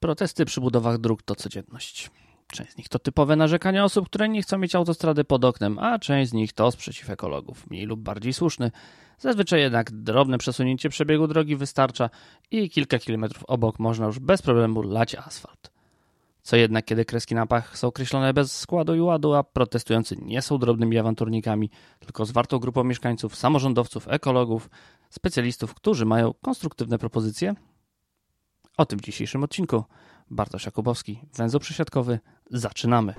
Protesty przy budowach dróg to codzienność. Część z nich to typowe narzekania osób, które nie chcą mieć autostrady pod oknem, a część z nich to sprzeciw ekologów, mniej lub bardziej słuszny. Zazwyczaj jednak drobne przesunięcie przebiegu drogi wystarcza i kilka kilometrów obok można już bez problemu lać asfalt. Co jednak, kiedy kreski na pach są określone bez składu i ładu, a protestujący nie są drobnymi awanturnikami, tylko zwartą grupą mieszkańców, samorządowców, ekologów, specjalistów, którzy mają konstruktywne propozycje? O tym w dzisiejszym odcinku. Bartosz Jakubowski, węzeł przesiadkowy. Zaczynamy.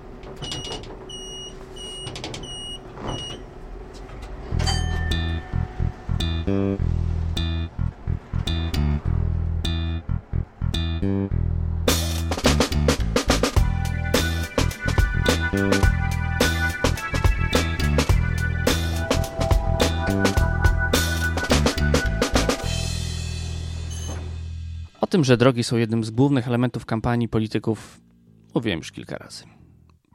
O tym, że drogi są jednym z głównych elementów kampanii polityków, mówiłem już kilka razy.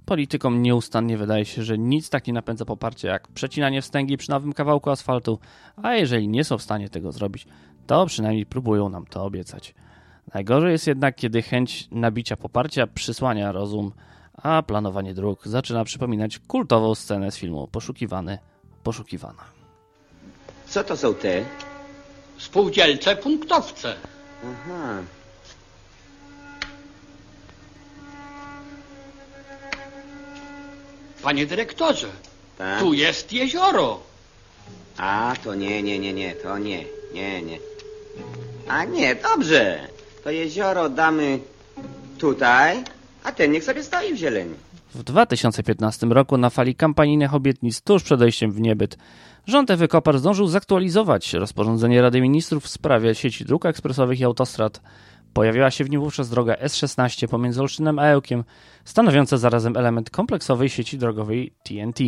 Politykom nieustannie wydaje się, że nic tak nie napędza poparcia jak przecinanie wstęgi przy nowym kawałku asfaltu, a jeżeli nie są w stanie tego zrobić, to przynajmniej próbują nam to obiecać. Najgorzej jest jednak, kiedy chęć nabicia poparcia przysłania rozum, a planowanie dróg zaczyna przypominać kultową scenę z filmu Poszukiwany, Poszukiwana. Co to są te? Spółdzielcze punktowce. Aha. Panie dyrektorze, Tak? tu jest jezioro. A, to nie, nie, nie, nie, to nie, nie, nie. A nie, dobrze. To jezioro damy tutaj, a ten niech sobie stoi w zieleni. W 2015 roku na fali kampanijnych obietnic tuż przed wejściem w niebyt rząd Ewy Kopar zdążył zaktualizować rozporządzenie Rady Ministrów w sprawie sieci dróg ekspresowych i autostrad. Pojawiła się w nim wówczas droga S16 pomiędzy Olsztynem a Ełkiem, stanowiąca zarazem element kompleksowej sieci drogowej TNT.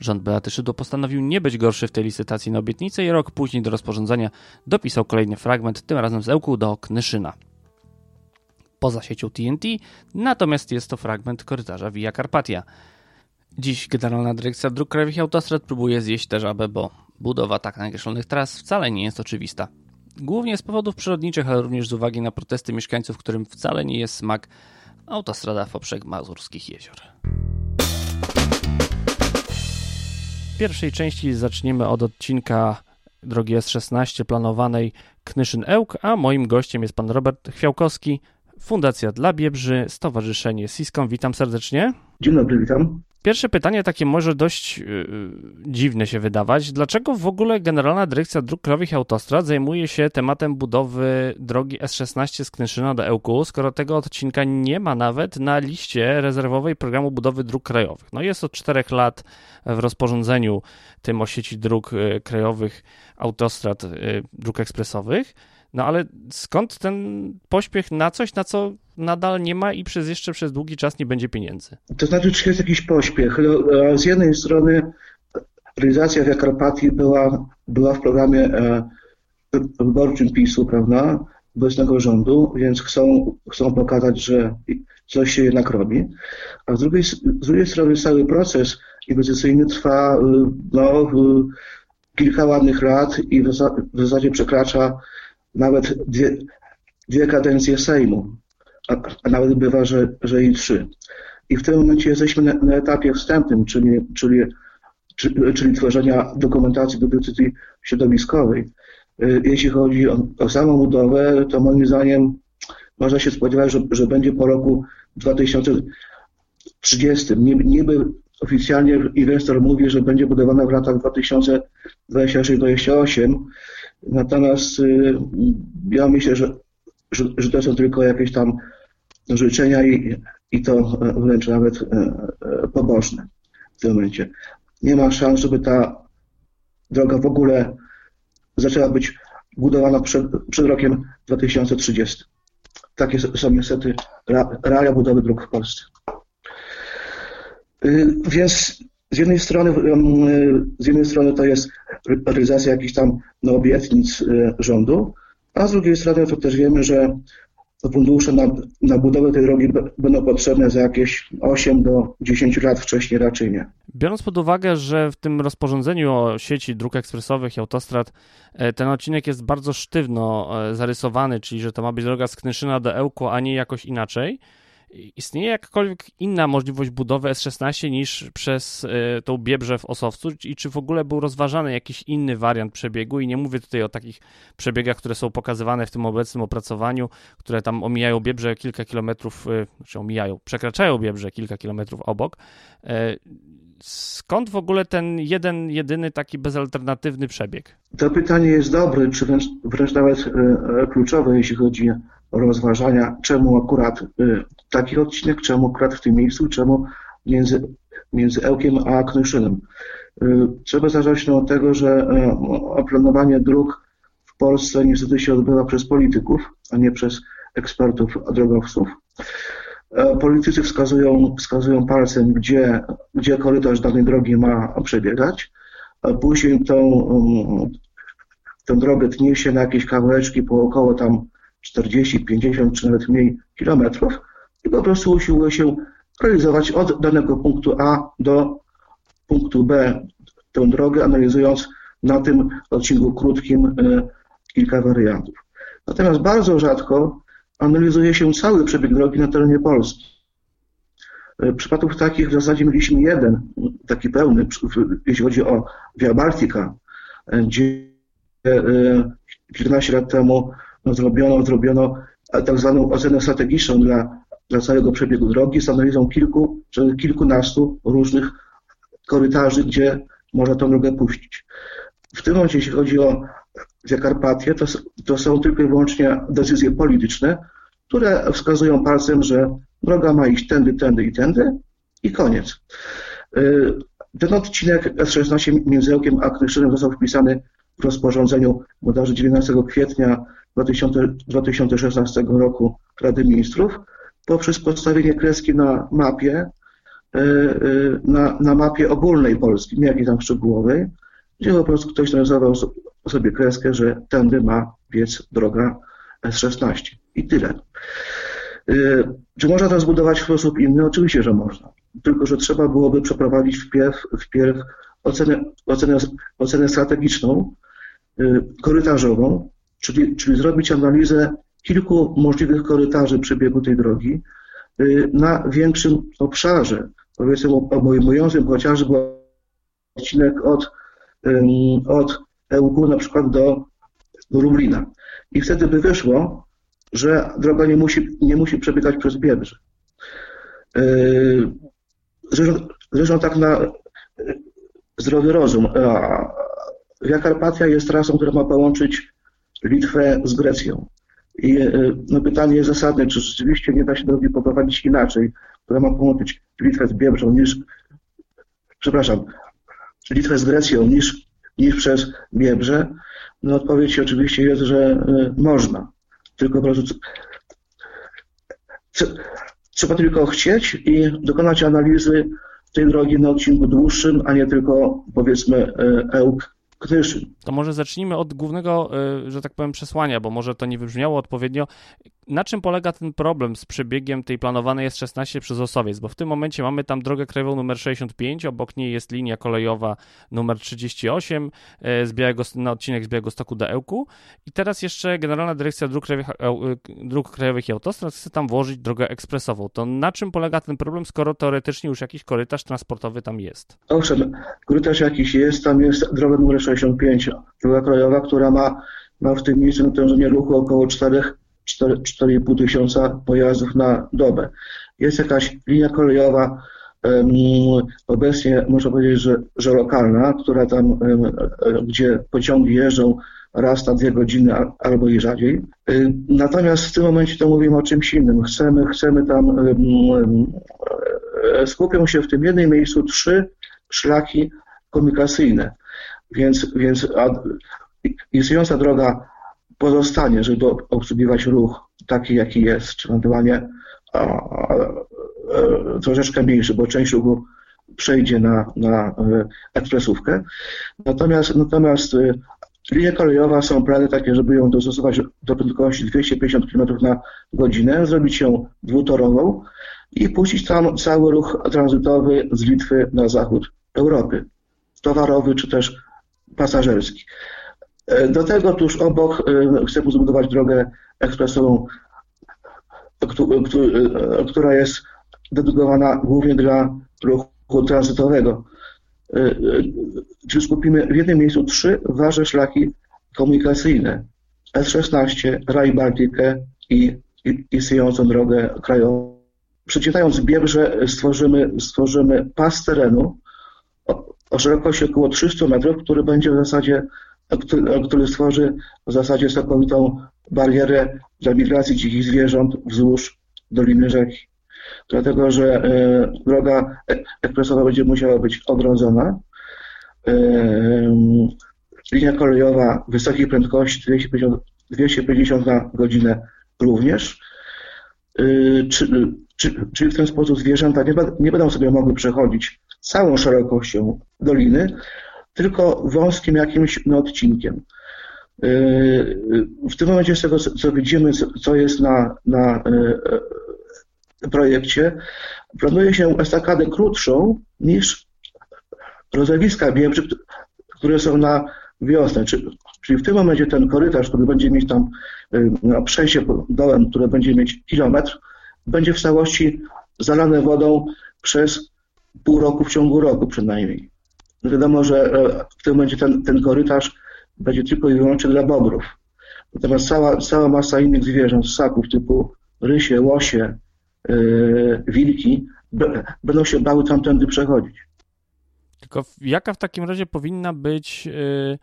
Rząd Beaty Szydło postanowił nie być gorszy w tej licytacji na obietnicę i rok później do rozporządzenia dopisał kolejny fragment, tym razem z Ełku do Knyszyna poza siecią TNT, natomiast jest to fragment korytarza Via Carpatia. Dziś Generalna Dyrekcja Dróg Krajowych i Autostrad próbuje zjeść tę żabę, bo budowa tak nakreślonych tras wcale nie jest oczywista. Głównie z powodów przyrodniczych, ale również z uwagi na protesty mieszkańców, którym wcale nie jest smak autostrada w poprzek Mazurskich Jezior. W pierwszej części zaczniemy od odcinka drogi S16 planowanej Knyszyn-Ełk, a moim gościem jest pan Robert Chwiałkowski, Fundacja dla Biebrzy, Stowarzyszenie Siską. Witam serdecznie. Dzień dobry, witam. Pierwsze pytanie takie może dość yy, dziwne się wydawać. Dlaczego w ogóle Generalna Dyrekcja Dróg Krajowych i Autostrad zajmuje się tematem budowy drogi S16 z Knyszyna do Ełku, skoro tego odcinka nie ma nawet na liście rezerwowej programu budowy dróg krajowych? No jest od czterech lat w rozporządzeniu tym o sieci dróg yy, krajowych, autostrad, yy, dróg ekspresowych. No ale skąd ten pośpiech na coś, na co nadal nie ma i przez jeszcze przez długi czas nie będzie pieniędzy? To znaczy, czy jest jakiś pośpiech? No, Z jednej strony realizacja Via Carpatii była, była w programie e, wyborczym PiSu, prawda, obecnego rządu, więc chcą, chcą pokazać, że coś się jednak robi. A z drugiej, z drugiej strony cały proces inwestycyjny trwa no, kilka ładnych lat i w, w zasadzie przekracza nawet dwie, dwie kadencje Sejmu, a, a nawet bywa, że, że i trzy. I w tym momencie jesteśmy na, na etapie wstępnym, czyli, czyli, czyli, czyli tworzenia dokumentacji do decyzji środowiskowej. Jeśli chodzi o, o samą budowę, to moim zdaniem można się spodziewać, że, że będzie po roku 2030. Niby oficjalnie inwestor mówi, że będzie budowana w latach 2026-2028, Natomiast ja myślę, że, że, że to są tylko jakieś tam życzenia i, i to wręcz nawet pobożne w tym momencie. Nie ma szans, żeby ta droga w ogóle zaczęła być budowana przed, przed rokiem 2030. Takie są niestety realia budowy dróg w Polsce. Więc z jednej strony, z jednej strony to jest realizacja jakichś tam no, obietnic rządu, a z drugiej strony to też wiemy, że fundusze na, na budowę tej drogi będą potrzebne za jakieś 8 do 10 lat, wcześniej raczej nie. Biorąc pod uwagę, że w tym rozporządzeniu o sieci dróg ekspresowych i autostrad e, ten odcinek jest bardzo sztywno e, zarysowany, czyli że to ma być droga z Knyszyna do Ełku, a nie jakoś inaczej, Istnieje jakakolwiek inna możliwość budowy S16 niż przez y, tą Biebrze w Osowcu i czy w ogóle był rozważany jakiś inny wariant przebiegu i nie mówię tutaj o takich przebiegach, które są pokazywane w tym obecnym opracowaniu, które tam omijają Biebrze kilka kilometrów, y, znaczy omijają, przekraczają Biebrze kilka kilometrów obok. Y, skąd w ogóle ten jeden, jedyny taki bezalternatywny przebieg? To pytanie jest dobre, czy wręcz, wręcz nawet kluczowe, jeśli chodzi rozważania, czemu akurat taki odcinek, czemu akurat w tym miejscu, czemu między, między Ełkiem a Knyszynem. Y, trzeba zacząć od tego, że y, planowanie dróg w Polsce niestety się odbywa przez polityków, a nie przez ekspertów drogowców. Politycy wskazują, wskazują palcem, gdzie, gdzie korytarz danej drogi ma przebiegać, później tą, tę drogę tnie się na jakieś kawałeczki po około tam 40, 50 czy nawet mniej kilometrów i po prostu usiłuje się realizować od danego punktu A do punktu B tę drogę, analizując na tym odcinku krótkim e, kilka wariantów. Natomiast bardzo rzadko analizuje się cały przebieg drogi na terenie Polski. E, przypadków takich w zasadzie mieliśmy jeden, taki pełny, jeśli chodzi o Via Baltica, e, gdzie 14 lat temu no, zrobiono, zrobiono tak zwaną ocenę strategiczną dla, dla całego przebiegu drogi z analizą kilku czy kilkunastu różnych korytarzy, gdzie można tę drogę puścić. W tym momencie, jeśli chodzi o Zakarpatię, to, to są tylko i wyłącznie decyzje polityczne, które wskazują palcem, że droga ma iść tędy, tędy i tędy i koniec. Y, ten odcinek S16 między Ełkiem a Knyszynem został wpisany w rozporządzeniu bodajże 19 kwietnia 2016 roku Rady Ministrów poprzez postawienie kreski na mapie, e, e, na, na mapie ogólnej Polski, nie jakiej tam szczegółowej, gdzie po prostu ktoś narysował sobie kreskę, że tędy ma biec droga S16. I tyle. E, czy można to zbudować w sposób inny? Oczywiście, że można. Tylko, że trzeba byłoby przeprowadzić wpierw, wpierw ocenę, ocenę, ocenę strategiczną, korytarzową, czyli, czyli zrobić analizę kilku możliwych korytarzy przebiegu tej drogi y, na większym obszarze, powiedzmy obejmującym chociażby odcinek od, od EUG na przykład do, do Lublina. I wtedy by wyszło, że droga nie musi, nie musi przebiegać przez Biebrze. Y, zresztą, zresztą tak na zdrowy rozum. Via Carpatia jest trasą, która ma połączyć Litwę z Grecją. I e, no, pytanie jest zasadne, czy rzeczywiście nie da się drogi poprowadzić inaczej, która ma połączyć Litwę z Biebrzą niż, przepraszam, Litwę z Grecją niż, niż przez Biebrze? No odpowiedź oczywiście jest, że e, można. Tylko po prostu trzeba tylko chcieć i dokonać analizy tej drogi na odcinku dłuższym, a nie tylko powiedzmy EUK to może zacznijmy od głównego, y, że tak powiem, przesłania, bo może to nie wybrzmiało odpowiednio. Na czym polega ten problem z przebiegiem tej planowanej S16 przez Osowiec? Bo w tym momencie mamy tam drogę krajową numer 65, obok niej jest linia kolejowa numer 38 y, z Białego, na odcinek z Białego Stoku do Ełku i teraz jeszcze Generalna Dyrekcja Dróg Krajowych, y, Dróg Krajowych i Autostrad chce tam włożyć drogę ekspresową. To na czym polega ten problem, skoro teoretycznie już jakiś korytarz transportowy tam jest? Owszem, korytarz jakiś jest, tam jest droga numer 65, droga krajowa, która ma, ma w tym miejscu natężenie ruchu około 4,5 tysiąca pojazdów na dobę. Jest jakaś linia kolejowa, obecnie można powiedzieć, że, że lokalna, która tam, gdzie pociągi jeżdżą raz na dwie godziny albo i rzadziej. Natomiast w tym momencie to mówimy o czymś innym. Chcemy, chcemy tam, skupią się w tym jednym miejscu trzy szlaki komunikacyjne. Więc, więc istniejąca droga pozostanie, żeby obsługiwać ruch taki, jaki jest, czy ewentualnie a, a, a, troszeczkę mniejszy, bo część ruchu przejdzie na, na e, ekspresówkę. Natomiast, natomiast e, Linia kolejowa są plany takie, żeby ją dostosować do prędkości 250 km na godzinę, zrobić ją dwutorową i puścić tam cały ruch tranzytowy z Litwy na zachód Europy, towarowy czy też pasażerski. Do tego tuż obok e, chcemy zbudować drogę ekspresową, e, która jest dedykowana głównie dla ruchu tranzytowego. Czyli skupimy w jednym miejscu trzy ważne szlaki komunikacyjne. S16, Raj Baltikę i istniejącą drogę krajową. Przecinając Biebrze stworzymy, stworzymy pas terenu o, o szerokości około 300 metrów, który będzie w zasadzie który stworzy w zasadzie całkowitą barierę dla migracji dzikich zwierząt wzdłuż doliny rzeki. Dlatego, że e, droga ekspresowa będzie musiała być ogrodzona. E, linia kolejowa wysokiej prędkości 250, 250 na godzinę również. E, czyli w ten sposób zwierzęta nie, nie będą sobie mogły przechodzić całą szerokością doliny, tylko wąskim jakimś odcinkiem. Yy, w tym momencie z tego, co widzimy, co jest na, na yy, projekcie, planuje się estakadę krótszą niż rozlewiska Biebrzy, które są na wiosnę. Czyli w tym momencie ten korytarz, który będzie mieć tam yy, przejście dołem, które będzie mieć kilometr, będzie w całości zalane wodą przez pół roku, w ciągu roku przynajmniej. Wiadomo, że e, w tym momencie ten, ten korytarz będzie tylko i wyłącznie dla bobrów. Natomiast cała, cała masa innych zwierząt, ssaków typu rysie, łosie, yy, wilki będą się bały tamtędy przechodzić. Tylko jaka w takim razie powinna być E,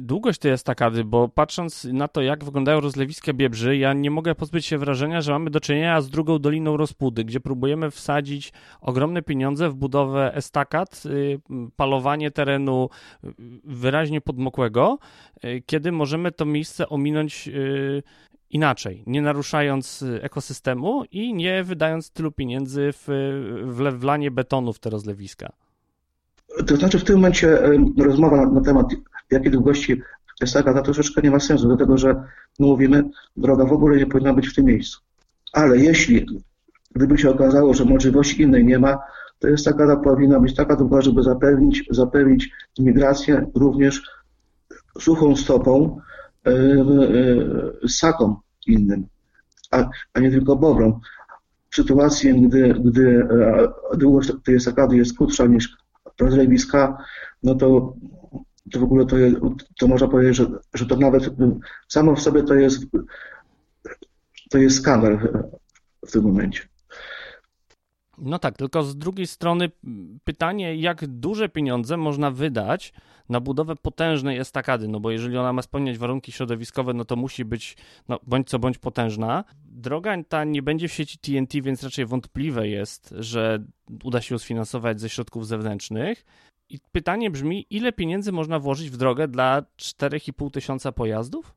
długość tej estakady, bo patrząc na to, jak wyglądają rozlewiska Biebrzy, ja nie mogę pozbyć się wrażenia, że mamy do czynienia z drugą Doliną Rozpudy, gdzie próbujemy wsadzić ogromne pieniądze w budowę estakad, y, palowanie terenu y, wyraźnie podmokłego, y, kiedy możemy to miejsce ominąć inaczej, nie naruszając ekosystemu i nie wydając tylu pieniędzy w, w wlanie betonu w te rozlewiska. To znaczy w tym momencie rozmowa na temat jakiej długości jest taka, to troszeczkę nie ma sensu, dlatego że no mówimy, droga w ogóle nie powinna być w tym miejscu. Ale jeśli, gdyby się okazało, że możliwości innej nie ma, to jest taka, powinna być taka długa, żeby zapewnić, zapewnić migrację również suchą stopą yy, yy, innym, a, a nie tylko bobrom. W sytuacji, gdy, gdy długość tej estakady jest krótsza niż rozlewiska, no to to w ogóle to, jest, to można powiedzieć, że, że to nawet samo w sobie to jest, to jest skandal w, w tym momencie. No tak, tylko z drugiej strony pytanie, jak duże pieniądze można wydać na budowę potężnej estakady, no bo jeżeli ona ma spełniać warunki środowiskowe, no to musi być no, bądź co bądź potężna. Droga ta nie będzie w sieci TNT, więc raczej wątpliwe jest, że uda się ją sfinansować ze środków zewnętrznych. I pytanie brzmi, ile pieniędzy można włożyć w drogę dla 4,5 tysiąca pojazdów?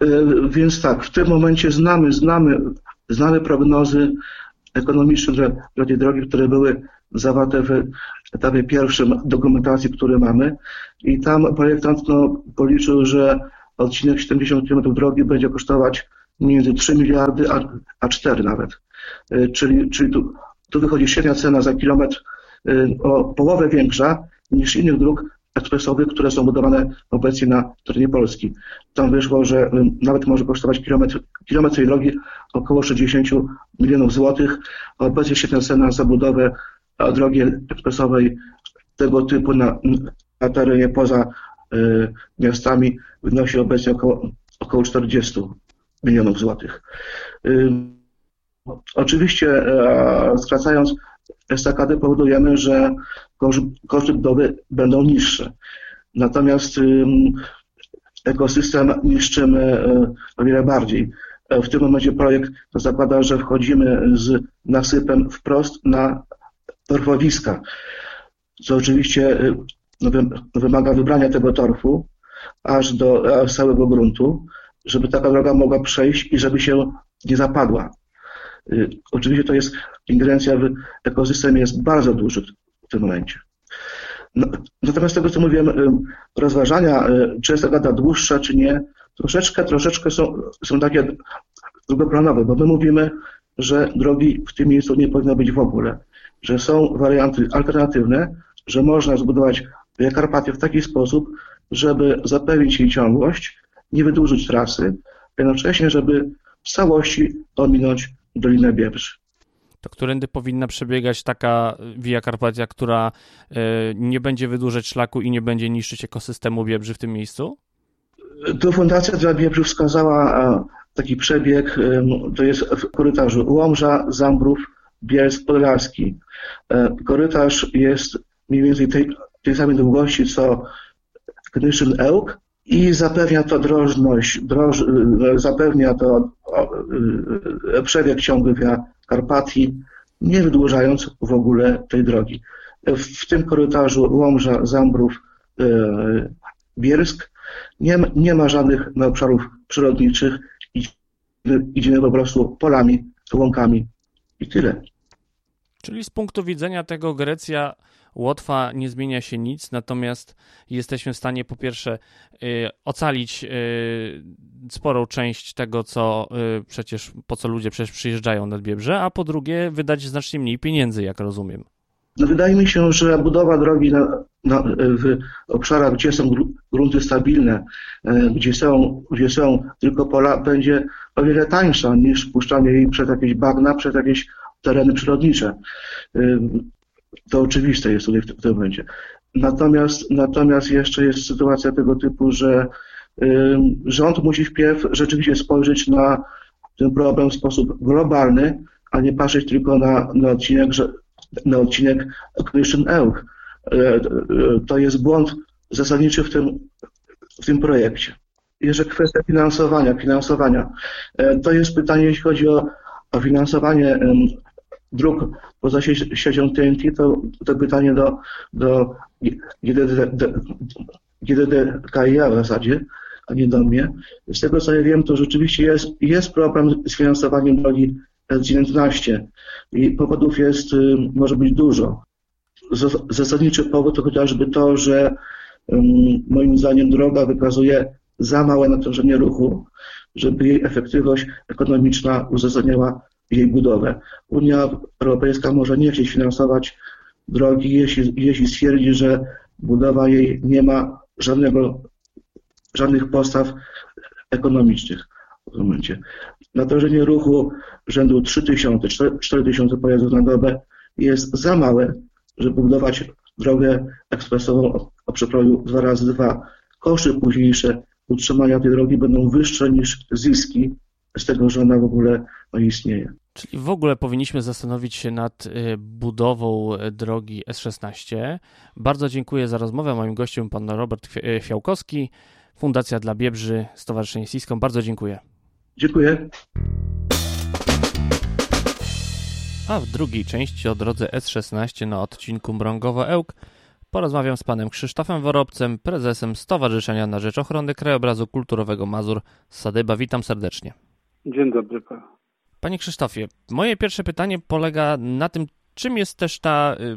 E, więc tak, w tym momencie znamy, znamy, znamy prognozy ekonomiczne dla, dla tej drogi, które były zawarte w etapie pierwszym dokumentacji, które mamy. I tam projektant no, policzył, że odcinek 70 km drogi będzie kosztować między 3 miliardy a, a 4 nawet. E, czyli, czyli tu, tu wychodzi średnia cena za kilometr e, o połowę większa niż innych dróg ekspresowych, które są budowane obecnie na terenie Polski. Tam wyszło, że nawet może kosztować kilometr, kilometr tej drogi około 60 milionów złotych. Obecnie średnia cena za budowę drogi ekspresowej tego typu na, na terenie poza y, miastami wynosi obecnie około, około 40 milionów złotych. Y, oczywiście, y, skracając estakady powodujemy, że koszty budowy będą niższe. Natomiast ekosystem niszczymy y, o wiele bardziej. W tym momencie projekt zakłada, że wchodzimy z nasypem wprost na torfowiska, co oczywiście y, no, wymaga wybrania tego torfu aż do całego gruntu, żeby taka droga mogła przejść i żeby się nie zapadła. Y, oczywiście to jest ingerencja w ekosystem jest bardzo duży w tym momencie. No, natomiast tego, co mówiłem, y, rozważania, y, czy jest ta gada dłuższa, czy nie, troszeczkę, troszeczkę są, są takie drugoplanowe, bo my mówimy, że drogi w tym miejscu nie powinno być w ogóle, że są warianty alternatywne, że można zbudować Carpatia w taki sposób, żeby zapewnić jej ciągłość, nie wydłużyć trasy, jednocześnie, żeby w całości ominąć Dolinę Biebrzy. To którędy powinna przebiegać taka Via Carpatia, która e, nie będzie wydłużać szlaku i nie będzie niszczyć ekosystemu Biebrzy w tym miejscu? To Fundacja dla Biebrzy wskazała taki przebieg, to jest w korytarzu Łomża, Zambrów, Bielsk, Podlaski. E, korytarz jest mniej więcej tej, tej samej długości co Knyszyn Ełk i zapewnia to drożność, droż, e, zapewnia to e, przebieg ciągły Via Karpatii, nie wydłużając w ogóle tej drogi. W, tym korytarzu Łomża, Zambrów, Biersk nie, nie ma żadnych obszarów przyrodniczych, idziemy po prostu polami, łąkami i tyle. Czyli z punktu widzenia tego Grecja, Łotwa nie zmienia się nic, natomiast jesteśmy w stanie po pierwsze y, ocalić y, sporą część tego, co y, przecież, po co ludzie przecież przyjeżdżają nad Biebrze, a po drugie wydać znacznie mniej pieniędzy, jak rozumiem. No wydaje mi się, że budowa drogi na, na, w obszarach, gdzie są grunty stabilne, e, gdzie są, gdzie są tylko pola, będzie o wiele tańsza niż puszczanie jej przez jakieś bagna, przez jakieś tereny przyrodnicze. E, to oczywiste jest tutaj w, tym momencie. Natomiast, natomiast jeszcze jest sytuacja tego typu, że e, rząd musi wpierw rzeczywiście spojrzeć na ten problem w sposób globalny, a nie patrzeć tylko na, na odcinek, na odcinek Commission Ełk. E, to jest błąd zasadniczy w tym, w tym projekcie. Jeszcze kwestia finansowania. finansowania. E, to jest pytanie, jeśli chodzi o, o finansowanie dróg poza siecią TNT, to, to pytanie do, do GDD, GDDKiA w zasadzie, a nie do mnie. Z tego co ja wiem, to rzeczywiście jest, jest problem z finansowaniem drogi S19 i powodów jest, y, może być dużo. Zasadniczy powód to chociażby to, że moim zdaniem droga wykazuje za małe natężenie ruchu, żeby jej efektywność ekonomiczna uzasadniała jej budowę. Unia Europejska może nie chcieć finansować drogi, jeśli, jeśli stwierdzi, że budowa jej nie ma żadnego, żadnych postaw ekonomicznych w tym momencie. Natężenie ruchu rzędu 3000, 4000 pojazdów na dobę jest za małe, żeby budować drogę ekspresową o przekroju 2 razy 2 Koszty późniejsze utrzymania tej drogi będą wyższe niż zyski z tego, że ona w ogóle no, istnieje. Czyli w ogóle powinniśmy zastanowić się nad y, budową drogi S16. Bardzo dziękuję za rozmowę. Moim gościem pan Robert Fiałkowski, Fundacja dla Biebrzy, Stowarzyszenie Siską. Bardzo dziękuję. Dziękuję. A w drugiej części o drodze S16 na odcinku Mrągowo-Ełk porozmawiam z panem Krzysztofem Worobcem, prezesem Stowarzyszenia na Rzecz Ochrony Krajobrazu Kulturowego Mazur Sadyba. Witam serdecznie. Dzień dobry panu. Panie Krzysztofie, moje pierwsze pytanie polega na tym, czym jest też ta y,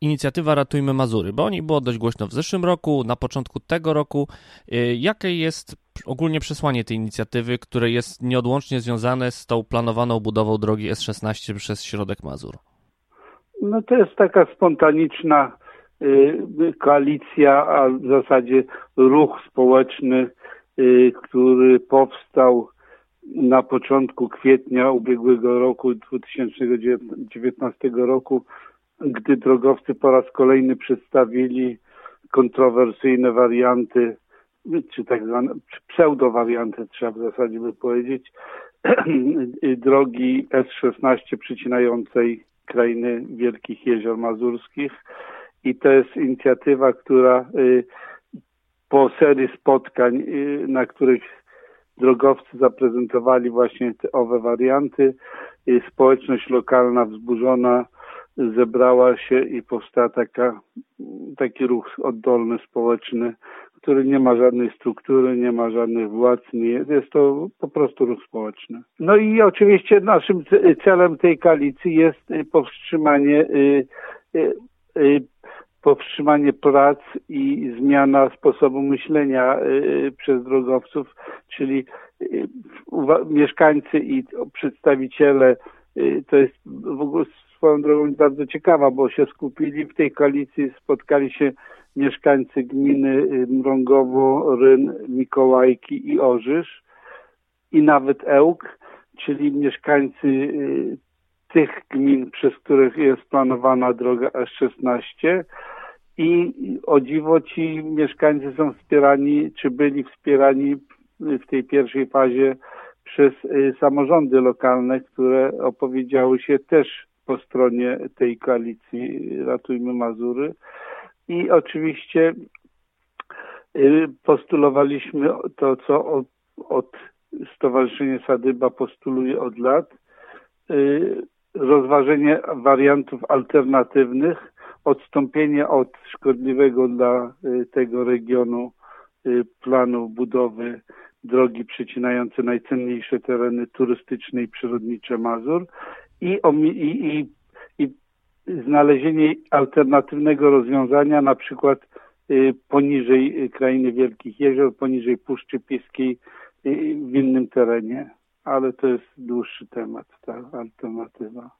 inicjatywa Ratujmy Mazury, bo o niej było dość głośno w zeszłym roku, na początku tego roku. Y, jakie jest ogólnie przesłanie tej inicjatywy, które jest nieodłącznie związane z tą planowaną budową drogi S16 przez środek Mazur? No to jest taka spontaniczna y, koalicja, a w zasadzie ruch społeczny, który powstał na początku kwietnia ubiegłego roku, 2019 roku, gdy drogowcy po raz kolejny przedstawili kontrowersyjne warianty czy tak zwane pseudowarianty, trzeba w zasadzie by powiedzieć, drogi S16 przycinającej krainy Wielkich Jezior Mazurskich. I to jest inicjatywa, która y, po serii spotkań, y, na których drogowcy zaprezentowali właśnie te owe warianty, y, społeczność lokalna wzburzona zebrała się i powstała taka, taki ruch oddolny, społeczny, który nie ma żadnej struktury, nie ma żadnych władz, nie jest, to po prostu ruch społeczny. No i oczywiście naszym celem tej koalicji jest y, powstrzymanie y, y, powstrzymanie prac i zmiana sposobu myślenia y, przez drogowców, czyli y, mieszkańcy i przedstawiciele, y, to jest w ogóle swoją drogą bardzo ciekawa, bo się skupili w tej koalicji, spotkali się mieszkańcy gminy Mrągowo, Ryn, Mikołajki i Orzysz i nawet Ełk, czyli mieszkańcy tych gmin, przez których jest planowana droga S16 i o dziwo ci mieszkańcy są wspierani, czy byli wspierani w tej pierwszej fazie przez y, samorządy lokalne, które opowiedziały się też po stronie tej koalicji Ratujmy Mazury. I oczywiście y, postulowaliśmy to, co od, od Stowarzyszenie Sadyba postuluje od lat, y, rozważenie wariantów alternatywnych, odstąpienie od szkodliwego dla y, tego regionu y, planu budowy drogi przecinające najcenniejsze tereny turystyczne i przyrodnicze Mazur i, i, i, i znalezienie alternatywnego rozwiązania, na przykład y, poniżej krainy Wielkich Jezior, poniżej Puszczy Piskiej w innym terenie ale to jest dłuższy temat, ta alternatywa.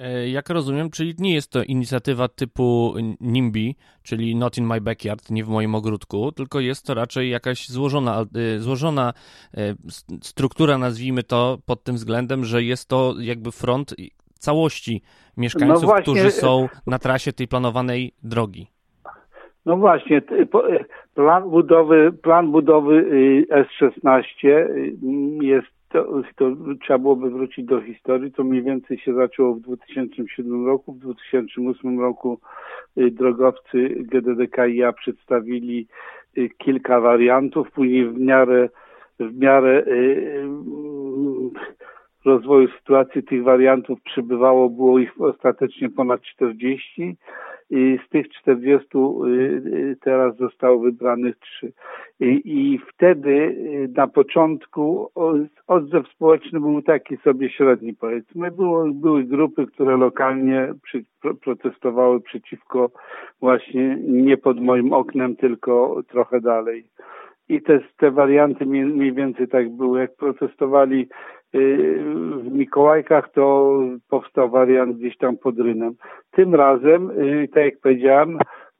E, jak rozumiem, czyli nie jest to inicjatywa typu NIMBY, czyli Not in my backyard, nie w moim ogródku, tylko jest to raczej jakaś złożona, e, złożona e, struktura, nazwijmy to pod tym względem, że jest to jakby front całości mieszkańców, no właśnie, którzy są na trasie tej planowanej drogi. No właśnie, plan budowy, plan budowy y, S16 y, jest to, to, trzeba byłoby wrócić do historii. To mniej więcej się zaczęło w 2007 roku. W 2008 roku y, drogowcy GDDKiA przedstawili y, kilka wariantów. Później w miarę, w miarę y, rozwoju sytuacji tych wariantów przybywało, było ich ostatecznie ponad 40 i z tych 40 y, y, teraz zostało wybranych trzy. I, I, wtedy y, na początku odzew społeczny był taki sobie średni powiedzmy. Było, były grupy, które lokalnie przy, protestowały przeciwko właśnie nie pod moim oknem, tylko trochę dalej. I te, te warianty mniej, mniej więcej tak były. Jak protestowali w Mikołajkach to powstał wariant gdzieś tam pod Rynem. Tym razem, y, tak jak powiedziałem,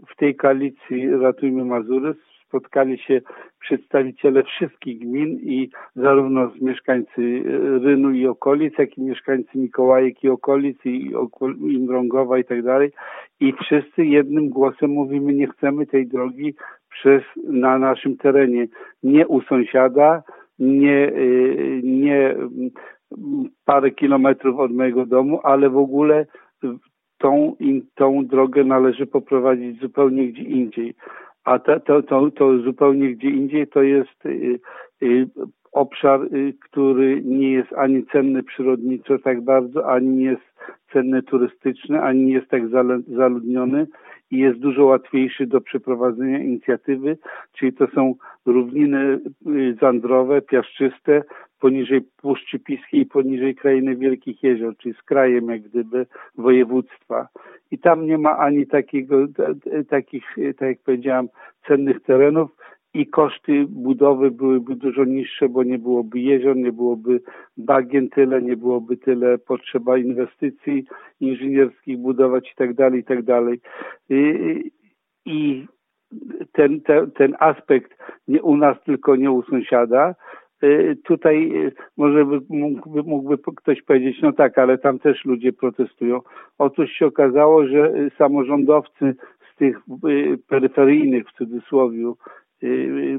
w tej koalicji Ratujmy Mazury spotkali się przedstawiciele wszystkich gmin i zarówno z mieszkańcy Rynu i okolic, jak i mieszkańcy Mikołajek i okolic i, i Mrągowa i tak dalej. I wszyscy jednym głosem mówimy, nie chcemy tej drogi przez, na naszym terenie. Nie u sąsiada, nie, y, nie parę kilometrów od mojego domu, ale w ogóle tą, tą drogę należy poprowadzić zupełnie gdzie indziej. A to, to, to, to zupełnie gdzie indziej to jest y, y, obszar, który nie jest ani cenny przyrodniczo tak bardzo, ani nie jest cenny turystyczny, ani nie jest tak zaludniony i jest dużo łatwiejszy do przeprowadzenia inicjatywy, czyli to są równiny y, zandrowe, piaszczyste, poniżej Puszczy Piskiej i poniżej krainy Wielkich Jezior, czyli z krajem jak gdyby województwa. I tam nie ma ani takiego, takich, tak jak powiedziałam, cennych terenów, i koszty budowy byłyby dużo niższe, bo nie byłoby jezior, nie byłoby bagien tyle, nie byłoby tyle potrzeba inwestycji inżynierskich budować i tak dalej, i tak dalej. I ten, ten, ten aspekt nie u nas, tylko nie u sąsiada, y, tutaj y, może by, mógłby, mógłby ktoś powiedzieć, no tak, ale tam też ludzie protestują. Otóż się okazało, że samorządowcy z tych y, peryferyjnych w cudzysłowie Y,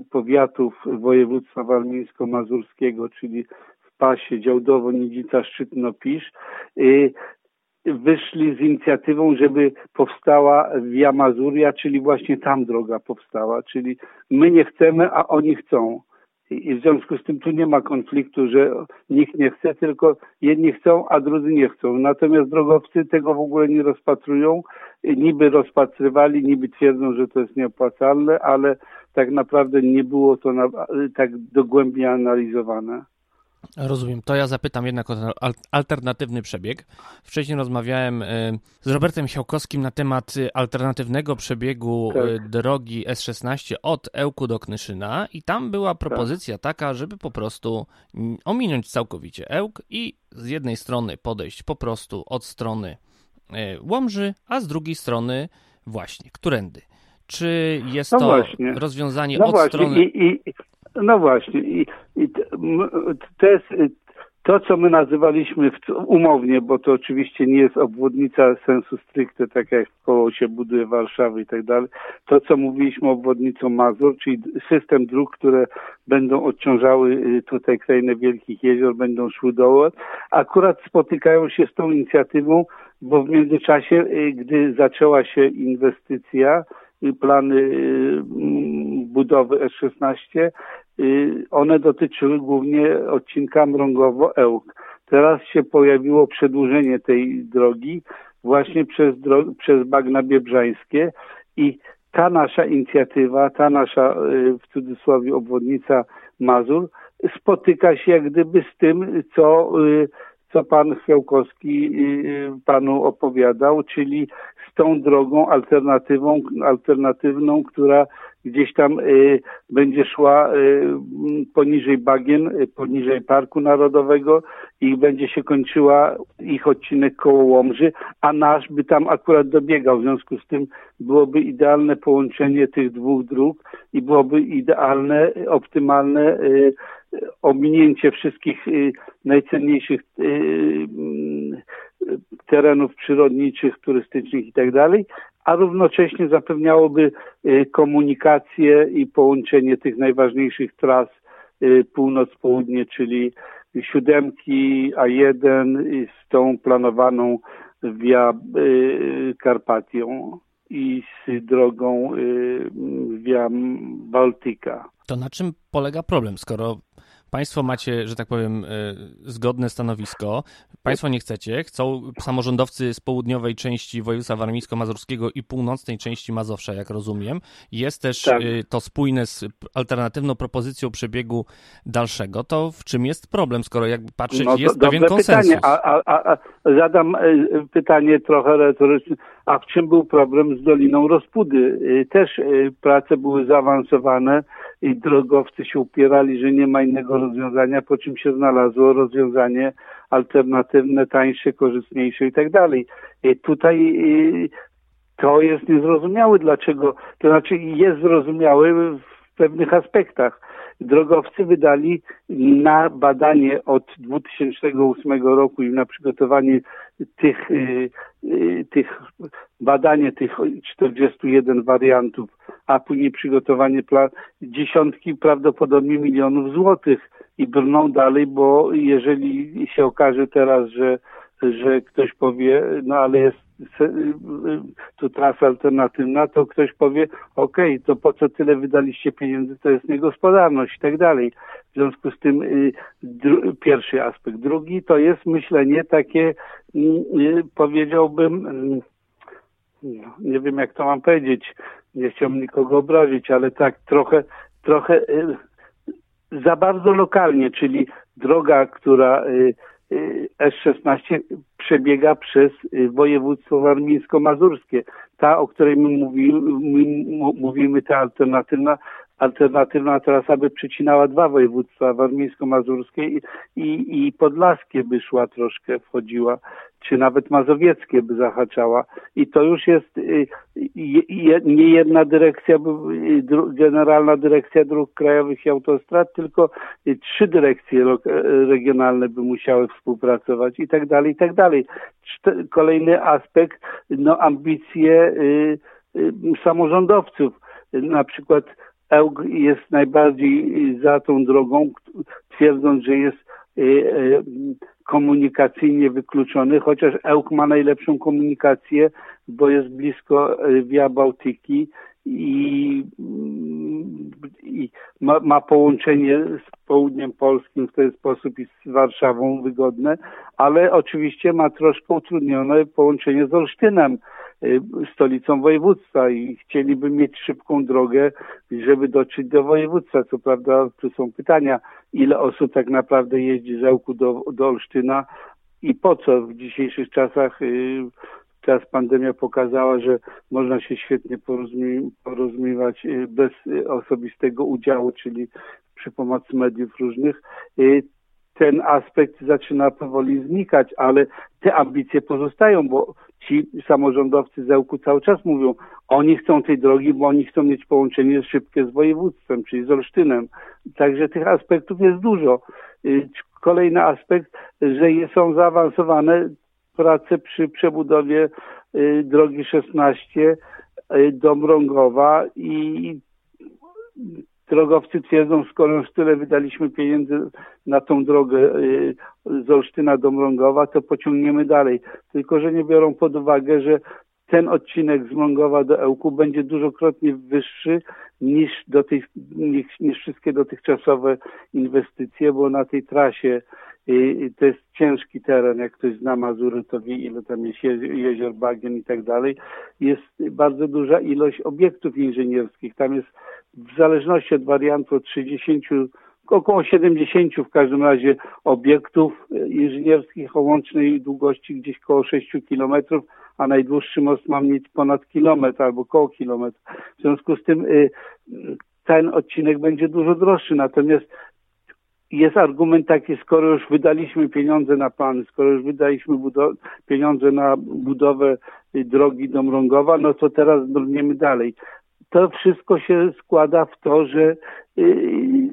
powiatów województwa warmińsko-mazurskiego, czyli w pasie Działdowo, Nidzica, Szczytno, Pisz, y, wyszli z inicjatywą, żeby powstała Via Mazuria, czyli właśnie tam droga powstała, czyli my nie chcemy, a oni chcą. I w związku z tym tu nie ma konfliktu, że nikt nie chce, tylko jedni chcą, a drudzy nie chcą. Natomiast drogowcy tego w ogóle nie rozpatrują. Niby rozpatrywali, niby twierdzą, że to jest nieopłacalne, ale tak naprawdę nie było to na, tak dogłębnie analizowane. Rozumiem. To ja zapytam jednak o ten alternatywny przebieg. Wcześniej rozmawiałem y, z Robertem Chiałkowskim na temat y, alternatywnego przebiegu y, tak. drogi S16 od Ełku do Knyszyna i tam była propozycja tak. taka, żeby po prostu ominąć całkowicie Ełk i z jednej strony podejść po prostu od strony Łomży, a z drugiej strony właśnie Którędy. Czy jest no to właśnie. rozwiązanie no od właśnie. strony... I, i, no właśnie. I, i to jest to, co my nazywaliśmy umownie, bo to oczywiście nie jest obwodnica sensu stricte, tak jak koło się buduje Warszawy i tak dalej, to, co mówiliśmy obwodnicą Mazur, czyli system dróg, które będą odciążały y, tutaj krainę Wielkich Jezior, będą szły dołem, akurat spotykają się z tą inicjatywą, bo w międzyczasie, y, gdy zaczęła się inwestycja, plany y, budowy S16, y, one dotyczyły głównie odcinka Mrągowo-Ełk. Teraz się pojawiło przedłużenie tej drogi właśnie przez, przez bagna biebrzańskie i ta nasza inicjatywa, ta nasza y, w cudzysłowie obwodnica Mazur spotyka się jak gdyby z tym, co co pan Chwiałkowski panu opowiadał, czyli tą drogą alternatywą, alternatywną, która gdzieś tam y, będzie szła poniżej bagien, poniżej Parku Narodowego i będzie się kończyła ich odcinek koło Łomży, a nasz by tam akurat dobiegał. W związku z tym byłoby idealne połączenie tych dwóch dróg i byłoby idealne, optymalne ominięcie wszystkich y, najcenniejszych y, terenów przyrodniczych, turystycznych i tak a równocześnie zapewniałoby y, komunikację i połączenie tych najważniejszych tras północ-południe, czyli siódemki A1 z tą planowaną via Karpatią i z drogą via Baltica. To na czym polega problem, skoro Państwo macie, że tak powiem, e, zgodne stanowisko. Państwo nie chcecie. Chcą samorządowcy z południowej części województwa warmińsko-mazurskiego i północnej części Mazowsza, jak rozumiem. Jest też tak. E, to spójne z alternatywną propozycją przebiegu dalszego. To w czym jest problem, skoro jakby patrzeć, no, jest pewien konsensus? Pytanie. A, a, a, zadam e, pytanie trochę retoryczne. A w czym był problem z Doliną Rozpudy? Też prace były zaawansowane i drogowcy się upierali, że nie ma innego rozwiązania, po czym się znalazło rozwiązanie alternatywne, tańsze, korzystniejsze i tak dalej. Tutaj to jest niezrozumiałe, dlaczego, to znaczy jest zrozumiałe w pewnych aspektach. Drogowcy wydali na badanie od 2008 roku i na przygotowanie tych, y, y, tych badanie tych 41 wariantów, a później przygotowanie plan, dziesiątki prawdopodobnie milionów złotych i brną dalej, bo jeżeli się okaże teraz, że, że ktoś powie, no ale jest tu trasa alternatywna, to ktoś powie, okej, okay, to po co tyle wydaliście pieniędzy, to jest niegospodarność i tak dalej. W związku z tym y, pierwszy aspekt. Drugi to jest myślenie takie, y, y, powiedziałbym, mm, nie wiem jak to mam powiedzieć, nie chciałbym nikogo obrazić, ale tak trochę, trochę za bardzo lokalnie, czyli droga, która S16 przebiega przez y, województwo warmińsko-mazurskie. Ta, o której my mówimy, my mówimy ta alternatywna, alternatywna trasa by przycinała dwa województwa, warmińsko-mazurskie i, i, i podlaskie by szła troszkę, wchodziła, czy nawet mazowieckie by zahaczała. I to już jest y, nie jedna dyrekcja, y, Generalna Dyrekcja Dróg Krajowych i Autostrad, tylko trzy dyrekcje regionalne by musiały współpracować i tak dalej, i tak dalej. Kolejny aspekt, no ambicje samorządowców. Na przykład Ełg jest najbardziej za tą drogą, twierdząc, że jest y, y, komunikacyjnie wykluczony, chociaż Ełk ma najlepszą komunikację, bo jest blisko y, Via Bałtyki i, i ma, ma, połączenie z południem polskim w ten sposób i z Warszawą wygodne, ale oczywiście ma troszkę utrudnione połączenie z Olsztynem. y, stolicą województwa i chcieliby mieć szybką drogę, żeby dotrzeć do województwa. Co prawda tu są pytania, ile osób tak naprawdę jeździ z Ełku do, do Olsztyna i po co w dzisiejszych czasach y, teraz pandemia pokazała, że można się świetnie porozumie, porozumiewać y, bez osobistego udziału, czyli przy pomocy mediów różnych ten aspekt zaczyna powoli znikać, ale te ambicje pozostają, bo ci samorządowcy z Ełku cały czas mówią, oni chcą tej drogi, bo oni chcą mieć połączenie szybkie z województwem, czyli z Olsztynem. Także tych aspektów jest dużo. Y, kolejny aspekt, że są zaawansowane prace przy przebudowie y, drogi 16 y, do Mrągowa i drogowcy twierdzą, skoro już tyle wydaliśmy pieniędzy na tą drogę y, z Olsztyna do Mrągowa, to pociągniemy dalej. Tylko, że nie biorą pod uwagę, że ten odcinek z Mrągowa do Ełku będzie dużokrotnie wyższy niż, do tej, niż, niż wszystkie dotychczasowe inwestycje, bo na tej trasie i to jest ciężki teren, jak ktoś zna Mazury, to wie ile tam jest jezior, bagien i tak dalej. Jest bardzo duża ilość obiektów inżynierskich. Tam jest w zależności od wariantu od 30, około 70 w każdym razie obiektów inżynierskich o łącznej długości gdzieś około 6 kilometrów, a najdłuższy most ma mieć ponad kilometr albo koło kilometr. W związku z tym y, ten odcinek będzie dużo droższy, natomiast jest argument taki, skoro już wydaliśmy pieniądze na plany, skoro już wydaliśmy pieniądze na budowę drogi do Mrągowa, no to teraz brniemy dalej. To wszystko się składa w to, że yy,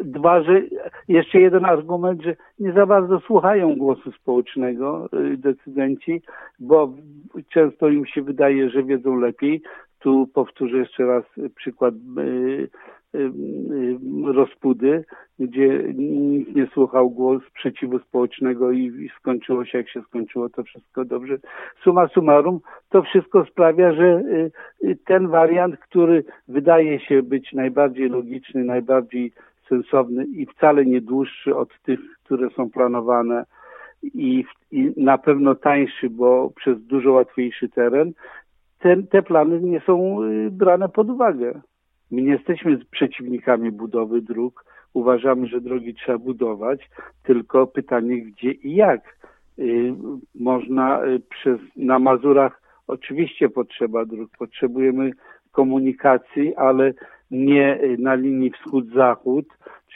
dwa, że jeszcze jeden argument, że nie za bardzo słuchają głosu społecznego yy, decydenci, bo często im się wydaje, że wiedzą lepiej. Tu powtórzę jeszcze raz przykład yy, rozpudy, gdzie nikt nie słuchał głos sprzeciwu społecznego i, i, skończyło się jak się skończyło, to wszystko dobrze. Suma summarum, to wszystko sprawia, że y, y, ten wariant, który wydaje się być najbardziej logiczny, najbardziej sensowny i wcale nie dłuższy od tych, które są planowane i, i na pewno tańszy, bo przez dużo łatwiejszy teren, ten, te plany nie są y, brane pod uwagę. My nie jesteśmy przeciwnikami budowy dróg. Uważamy, że drogi trzeba budować, tylko pytanie gdzie i jak. Y, można y, przez, na Mazurach oczywiście potrzeba dróg, potrzebujemy komunikacji, ale nie y, na linii wschód-zachód,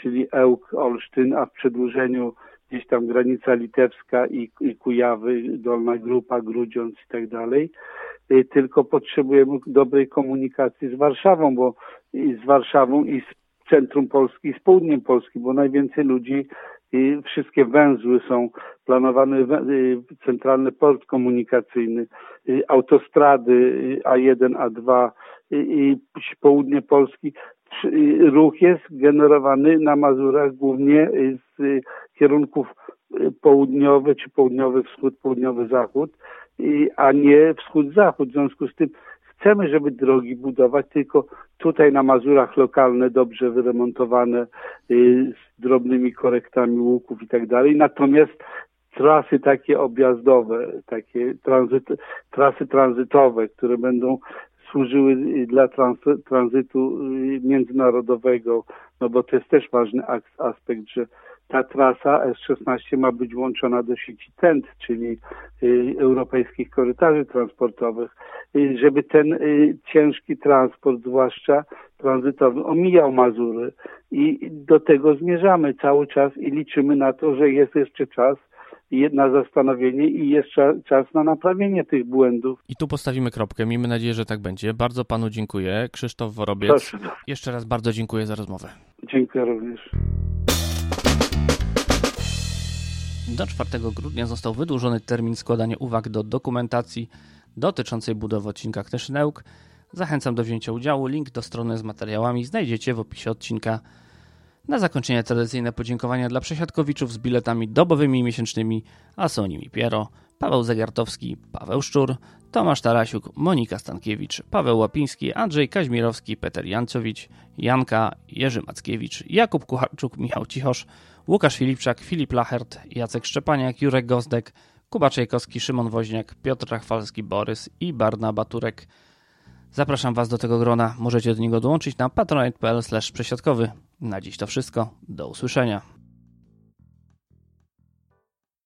czyli Ełk-Olsztyn, a w przedłużeniu gdzieś tam granica litewska i, i Kujawy, Dolna Grupa, Grudziądz i tak dalej, tylko potrzebujemy dobrej komunikacji z Warszawą, bo i z Warszawą i z centrum Polski i z południem Polski, bo najwięcej ludzi i wszystkie węzły są planowane, centralny port komunikacyjny, autostrady A1, A2 i południe Polski. Ruch jest generowany na Mazurach głównie z kierunków południowy czy południowy wschód, południowy zachód, a nie wschód-zachód. W związku z tym Chcemy, żeby drogi budować, tylko tutaj na Mazurach lokalne, dobrze wyremontowane, y, z drobnymi korektami łuków i tak dalej. Natomiast trasy takie objazdowe, takie tranzyt, trasy tranzytowe, które będą służyły y, dla trans, tranzytu y, międzynarodowego, no bo to jest też ważny aspekt, że ta trasa S16 ma być włączona do sieci TENT, czyli y, europejskich korytarzy transportowych, y, żeby ten y, ciężki transport, zwłaszcza tranzytowy, omijał Mazury. I do tego zmierzamy cały czas i liczymy na to, że jest jeszcze czas na zastanowienie i jeszcze czas na naprawienie tych błędów. I tu postawimy kropkę. Miejmy nadzieję, że tak będzie. Bardzo panu dziękuję. Krzysztof Worobiec. Proszę. Jeszcze raz bardzo dziękuję za rozmowę. Dziękuję również. Do 4 grudnia został wydłużony termin składania uwag do dokumentacji dotyczącej budowy odcinka Knyszynełk. Zachęcam do wzięcia udziału. Link do strony z materiałami znajdziecie w opisie odcinka. Na zakończenie tradycyjne podziękowania dla przesiadkowiczów z biletami dobowymi i miesięcznymi, a są nimi Piero, Paweł Zegartowski, Paweł Szczur, Tomasz Tarasiuk, Monika Stankiewicz, Paweł Łapiński, Andrzej Kaźmirowski, Peter Jancowicz, Janka, Jerzy Mackiewicz, Jakub Kucharczuk, Michał Cichosz, Łukasz Filipczak, Filip Lachert, Jacek Szczepaniak, Jurek Gozdek, Kuba Czajkowski, Szymon Woźniak, Piotr Rachwalski, Borys i Barna Baturek. Zapraszam Was do tego grona. Możecie do niego dołączyć na patronite.pl. Na dziś to wszystko. Do usłyszenia.